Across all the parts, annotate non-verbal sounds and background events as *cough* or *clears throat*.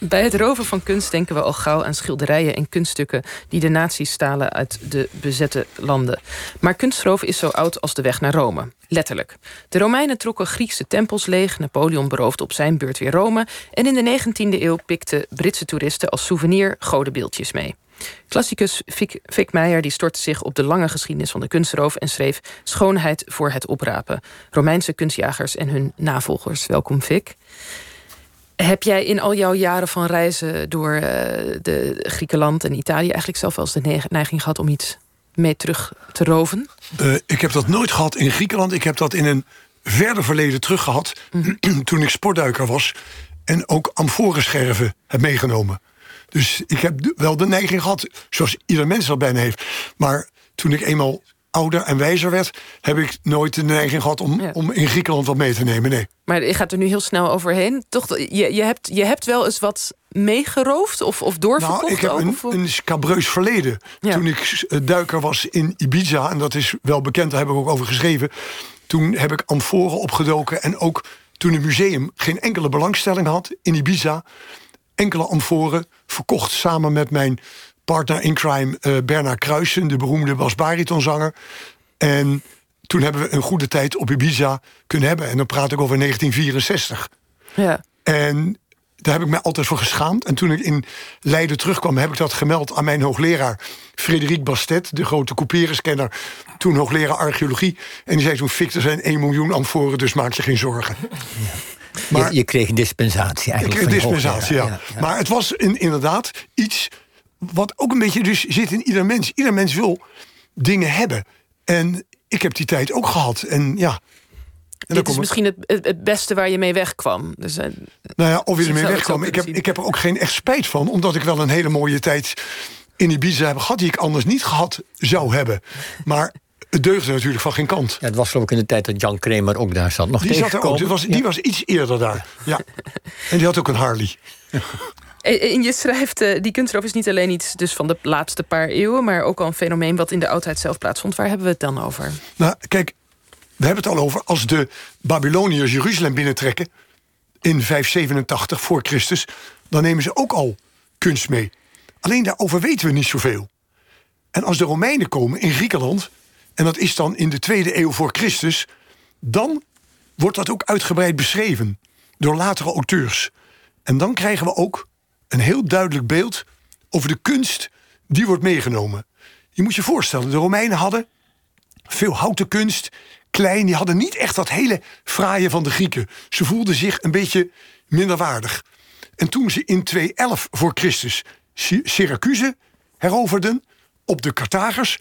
Bij het, roven van kunst denken we al gauw aan schilderijen en kunststukken die de nazi's stalen uit de bezette landen. Maar kunstroof is zo oud als de weg naar Rome. Letterlijk. De Romeinen trokken Griekse tempels leeg, Napoleon beroofde op zijn beurt weer Rome en in de 19e eeuw pikten Britse toeristen als souvenir godenbeeldjes mee. Klassicus Fik Meijer die stortte zich op de lange geschiedenis van de kunstroof en schreef Schoonheid voor het oprapen. Romeinse kunstjagers en hun navolgers. Welkom, Fik. Heb jij in al jouw jaren van reizen door uh, de Griekenland en Italië eigenlijk zelf wel eens de neiging gehad om iets mee terug te roven? Uh, ik heb dat nooit gehad in Griekenland. Ik heb dat in een verder verleden terug gehad. Mm -hmm. *clears throat* toen ik sportduiker was. En ook amforenscherven heb meegenomen. Dus ik heb wel de neiging gehad, zoals ieder mens dat bijna heeft. Maar toen ik eenmaal ouder en wijzer werd, heb ik nooit de neiging gehad om, ja. om in Griekenland wat mee te nemen. Nee. Maar je gaat er nu heel snel overheen. Toch, je, je, hebt, je hebt wel eens wat meegeroofd of, of doorverkocht? Nou, ik heb ook, een, of... een scabreus verleden. Ja. Toen ik duiker was in Ibiza, en dat is wel bekend, daar heb ik ook over geschreven. Toen heb ik amforen opgedoken en ook toen het museum geen enkele belangstelling had in Ibiza enkele amforen verkocht samen met mijn partner in crime uh, Bernard Kruisen, de beroemde bas-baritonzanger. En toen hebben we een goede tijd op Ibiza kunnen hebben. En dan praat ik over 1964. Ja. En daar heb ik mij altijd voor geschaamd. En toen ik in Leiden terugkwam, heb ik dat gemeld aan mijn hoogleraar Frederik Bastet, de grote couperuskenner, toen hoogleraar archeologie. En die zei toen: Fik, er zijn 1 miljoen amforen, dus maak je geen zorgen. Ja. *laughs* Maar, je, je, kreeg dispensatie eigenlijk. Ik kreeg dispensatie, ja. Ja, ja. Maar het was in, inderdaad iets wat ook een beetje dus zit in ieder mens. Ieder mens wil dingen hebben. En ik heb die tijd ook gehad. En ja. En Dit is misschien het, het, beste waar je mee wegkwam. Dus, uh, nou ja, of je ermee wegkwam. Ik heb, ik heb er ook geen echt spijt van. Omdat ik wel een hele mooie tijd in Ibiza heb gehad... die ik anders niet gehad zou hebben. Maar het deugde natuurlijk van geen kant. Ja, het was geloof ik in de tijd dat Jan Kramer ook daar zat. Nog die zat er ook. Die was, die was iets eerder daar. Ja. En die had ook een Harley. *laughs* En je schrijft, uh, die kunstroof is niet alleen iets dus van de laatste paar eeuwen... maar ook al een fenomeen wat in de oudheid zelf plaatsvond. Waar hebben we het dan over? Nou, kijk, we hebben het al over... als de Babyloniërs Jeruzalem binnentrekken... in 587 voor Christus... dan nemen ze ook al kunst mee. Alleen daarover weten we niet zoveel. En als de Romeinen komen in Griekenland... en dat is dan in de tweede eeuw voor Christus... dan wordt dat ook uitgebreid beschreven door latere auteurs. En dan krijgen we ook een heel duidelijk beeld over de kunst die wordt meegenomen. Je moet je voorstellen, de Romeinen hadden veel houten kunst, klein. Die hadden niet echt dat hele fraaie van de Grieken. Ze voelden zich een beetje minderwaardig. En toen ze in 211 voor Christus Syracuse heroverden op de Carthagers...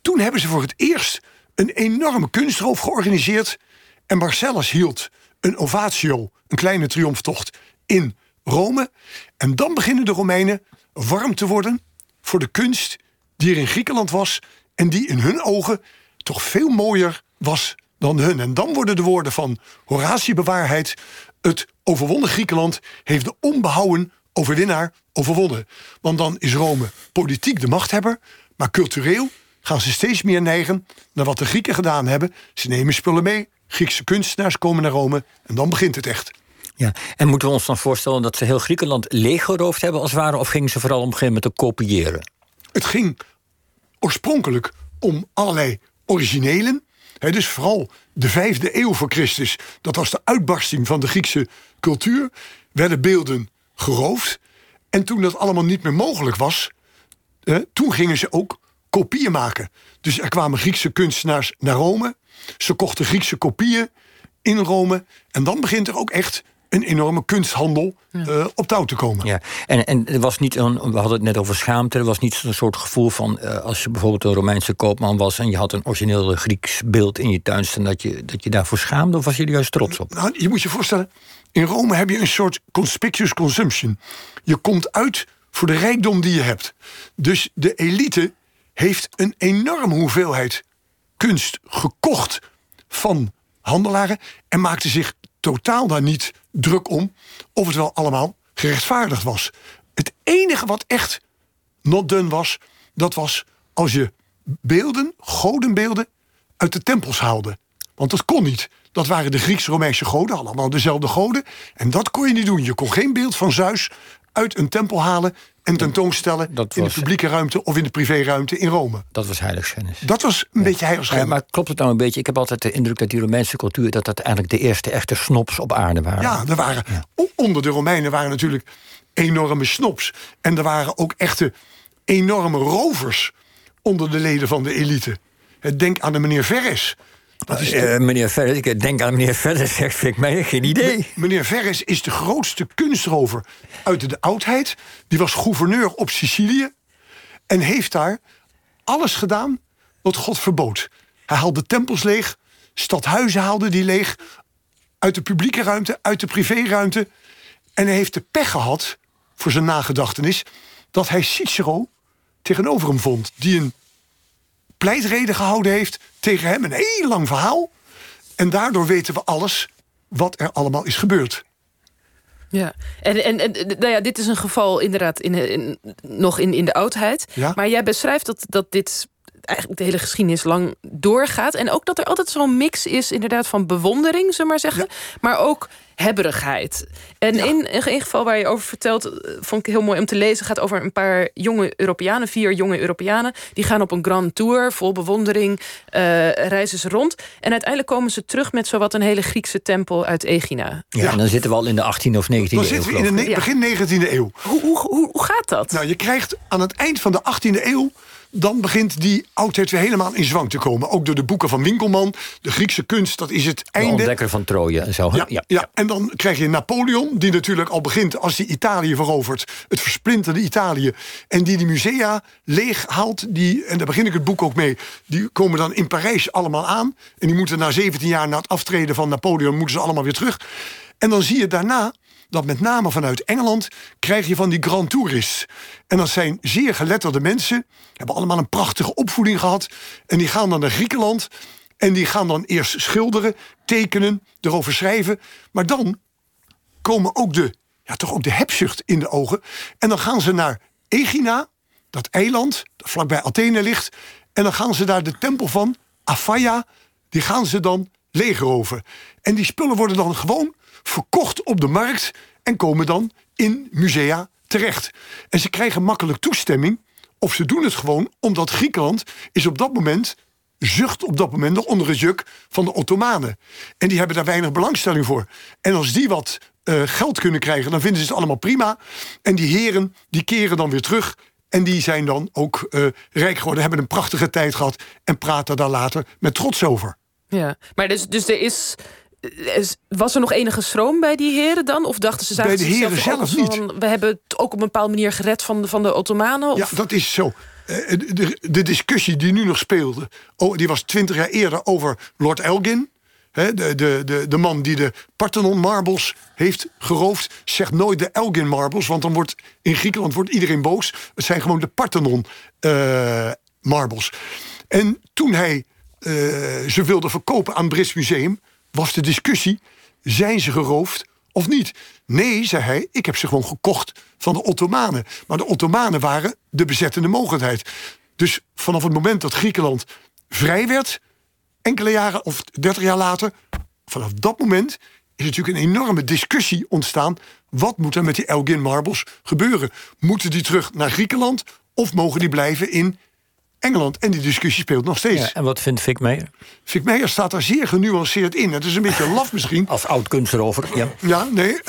toen hebben ze voor het eerst een enorme kunstroof georganiseerd... en Marcellus hield een ovatio, een kleine triomftocht, in Rome. En dan beginnen de Romeinen warm te worden voor de kunst die er in Griekenland was... en die in hun ogen toch veel mooier was dan hun. En dan worden de woorden van Horatie bewaarheid... het overwonnen Griekenland heeft de onbehouden overwinnaar overwonnen. Want dan is Rome politiek de machthebber... maar cultureel gaan ze steeds meer neigen naar wat de Grieken gedaan hebben. Ze nemen spullen mee, Griekse kunstenaars komen naar Rome... en dan begint het echt. Ja, en moeten we ons dan voorstellen dat ze heel Griekenland leeggeroofd hebben als het ware, of gingen ze vooral op een gegeven moment te kopiëren? Het ging oorspronkelijk om allerlei originelen. Dus vooral de vijfde eeuw voor Christus, dat was de uitbarsting van de Griekse cultuur, werden beelden geroofd. En toen dat allemaal niet meer mogelijk was, toen gingen ze ook kopieën maken. Dus er kwamen Griekse kunstenaars naar Rome. Ze kochten Griekse kopieën in Rome. En dan begint er ook echt een enorme kunsthandel ja. uh, op touw te komen. Ja, en, en er was niet een, we hadden het net over schaamte. Er was niet een soort gevoel van uh, als je bijvoorbeeld een Romeinse koopman was en je had een origineel Grieks beeld in je tuin staan, dat je, dat je daarvoor schaamde, of was je er juist trots op? Nou, je moet je voorstellen, in Rome heb je een soort conspicuous consumption. Je komt uit voor de rijkdom die je hebt. Dus de elite heeft een enorme hoeveelheid kunst gekocht van handelaren en maakte zich totaal daar niet druk om of het wel allemaal gerechtvaardigd was. Het enige wat echt not done was, dat was als je beelden, godenbeelden, uit de tempels haalde. Want dat kon niet. Dat waren de Grieks-Romeinse goden, allemaal dezelfde goden. En dat kon je niet doen. Je kon geen beeld van Zeus uit een tempel halen en tentoonstellen Dat in de publieke ruimte of in de privéruimte in Rome. Dat was heiligschennis. Dat was een beetje Ja, heiligschennis. maar klopt het nou een beetje? Ik heb altijd de indruk dat die Romeinse cultuur... dat dat eigenlijk de eerste echte snops op aarde waren. Ja, er waren, onder de Romeinen waren natuurlijk enorme snops. En er waren ook echte enorme rovers onder de leden van de elite. Denk aan de meneer Verres. De- Eh, meneer Verder, ik denk aan meneer Verder, *laughs* zegt vind ik mij geen idee. meneer Verres is de grootste kunstrover uit de oudheid. Die was gouverneur op Sicilië. En heeft daar alles gedaan wat God verbood. Hij haalde tempels leeg. Stadhuizen haalde die leeg. Uit de publieke ruimte, uit de privéruimte. En hij heeft de pech gehad, voor zijn nagedachtenis... dat hij Cicero tegenover hem vond. Die een pleitreden gehouden heeft tegen hem. Een heel lang verhaal. En daardoor weten we alles wat er allemaal is gebeurd. Ja, en, en, en nou ja, dit is een geval inderdaad in, in- nog in, in de oudheid. Ja. Maar jij beschrijft dat, dat dit eigenlijk de hele geschiedenis lang doorgaat. En ook dat er altijd zo'n mix is inderdaad van bewondering, zullen we maar zeggen. Maar ook hebberigheid. En Ja. in een geval waar je over vertelt, eh, vond ik heel mooi om te lezen... gaat over een paar jonge Europeanen, vier jonge Europeanen... die gaan op een grand tour, vol bewondering, eh, reizen ze rond. En uiteindelijk komen ze terug met zowat een hele Griekse tempel uit Egina. Ja, en dan zitten we al in de 18e of 19e eeuw. Dan zitten we in de begin 19e eeuw. Hoe, hoe, hoe, hoe gaat dat? Nou, je krijgt aan het eind van de 18e eeuw. Dan begint die oudheid weer helemaal in zwang te komen. Ook door de boeken van Winkelman. De Griekse kunst, dat is het De einde. ontdekker van Troje en zo. hè? Ja, ja. en dan krijg je Napoleon, die natuurlijk al begint als hij Italië verovert. Het versplinterde Italië. En die de musea leeg haalt. Die, en daar begin ik het boek ook mee. Die komen dan in Parijs allemaal aan. En die moeten na 17 jaar na het aftreden van Napoleon... moeten ze allemaal weer terug. En dan zie je daarna dat met name vanuit Engeland... krijg je van die grand tourists. En dat zijn zeer geletterde mensen. Hebben allemaal een prachtige opvoeding gehad. En die gaan dan naar Griekenland... En die gaan dan eerst schilderen, tekenen, erover schrijven. Maar dan komen ook de, ja, toch ook de hebzucht in de ogen. En dan gaan ze naar Egina, dat eiland dat vlakbij Athene ligt. En dan gaan ze daar de tempel van Aphaia, die gaan ze dan leegroven. En die spullen worden dan gewoon verkocht op de markt en komen dan in musea terecht. En ze krijgen makkelijk toestemming, of ze doen het gewoon omdat Griekenland is op dat moment zucht op dat moment nog onder het juk van de Ottomanen. En die hebben daar weinig belangstelling voor. En als die wat eh, geld kunnen krijgen, dan vinden ze het allemaal prima. En die heren, die keren dan weer terug. En die zijn dan ook eh, rijk geworden, hebben een prachtige tijd gehad... en praten daar later met trots over. Ja, maar dus, dus er is, is- Was er nog enige schroom bij die heren dan? Of dachten ze zagen Bij de heren zelf van, We hebben het ook op een bepaalde manier gered van de, van de Ottomanen? Of? Ja, dat is zo. Eh, De, de, de discussie die nu nog speelde, oh, die was twintig jaar eerder over Lord Elgin. De, de, de, de man die de Parthenon marbles heeft geroofd, zegt nooit de Elgin marbles, want dan wordt in Griekenland wordt iedereen boos. Het zijn gewoon de Parthenon eh, marbles. En toen hij eh, ze wilde verkopen aan het Brits Museum, was de discussie: zijn ze geroofd of niet? Nee, zei hij, ik heb ze gewoon gekocht van de Ottomanen. Maar de Ottomanen waren de bezettende mogelijkheid. Dus vanaf het moment dat Griekenland vrij werd, enkele jaren of dertig jaar later, vanaf dat moment is natuurlijk een enorme discussie ontstaan. Wat moet er met die Elgin marbles gebeuren? Moeten die terug naar Griekenland of mogen die blijven in Engeland? En die discussie speelt nog steeds. Ja, en wat vindt Vic Meijer? Vic Meijer staat daar zeer genuanceerd in. Het is een beetje laf misschien. Als oud kunsterover. Ja. Ja, nee.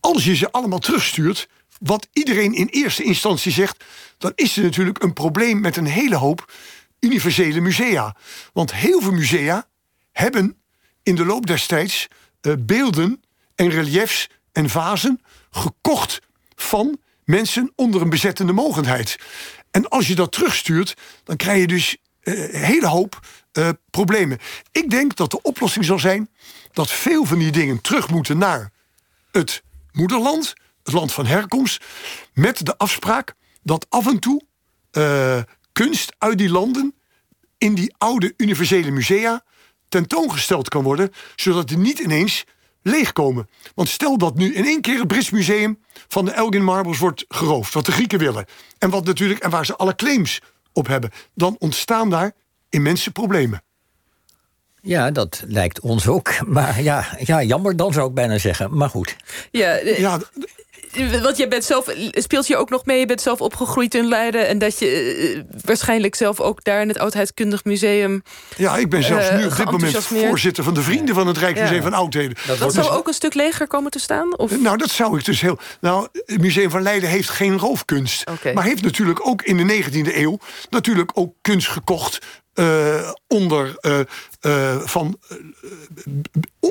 Als je ze allemaal terugstuurt, wat iedereen in eerste instantie zegt, dan is er natuurlijk een probleem met een hele hoop universele musea. Want heel veel musea hebben in de loop des tijds eh, beelden en reliefs en vazen gekocht van mensen onder een bezettende mogendheid. En als je dat terugstuurt, dan krijg je dus eh, een hele hoop eh, problemen. Ik denk dat de oplossing zal zijn dat veel van die dingen terug moeten naar het moederland, het land van herkomst, met de afspraak dat af en toe eh, kunst uit die landen in die oude universele musea tentoongesteld kan worden, zodat die niet ineens leegkomen. Want stel dat nu in één keer het Brits Museum van de Elgin Marbles wordt geroofd, wat de Grieken willen, en wat natuurlijk en waar ze alle claims op hebben, dan ontstaan daar immense problemen. Ja, dat lijkt ons ook. Maar ja, ja, jammer dan zou ik bijna zeggen. Maar goed. Ja, eh, Ja, want jij bent zelf, speelt je ook nog mee, je bent zelf opgegroeid in Leiden... en dat je eh, waarschijnlijk zelf ook daar in het Oudheidskundig Museum... ja, ik ben zelfs Eh, nu op dit moment voorzitter van de Vrienden van het Rijksmuseum Ja. van Oudheden. Dat zou ook een stuk leger komen te staan? Of? Nou, dat zou ik dus heel. Nou, het Museum van Leiden heeft geen roofkunst. Maar heeft natuurlijk ook in de 19e eeuw. natuurlijk ook kunst gekocht. Eh, onder. eh, eh, van.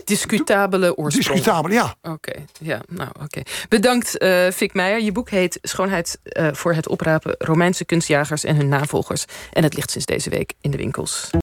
Discutabele oorsprong. discutabel, ja. Oké, ja, nou oké. Bedankt, Fik Meijer. Je boek heet Schoonheid voor het oprapen... Romeinse kunstjagers en hun navolgers. En het ligt sinds deze week in de winkels.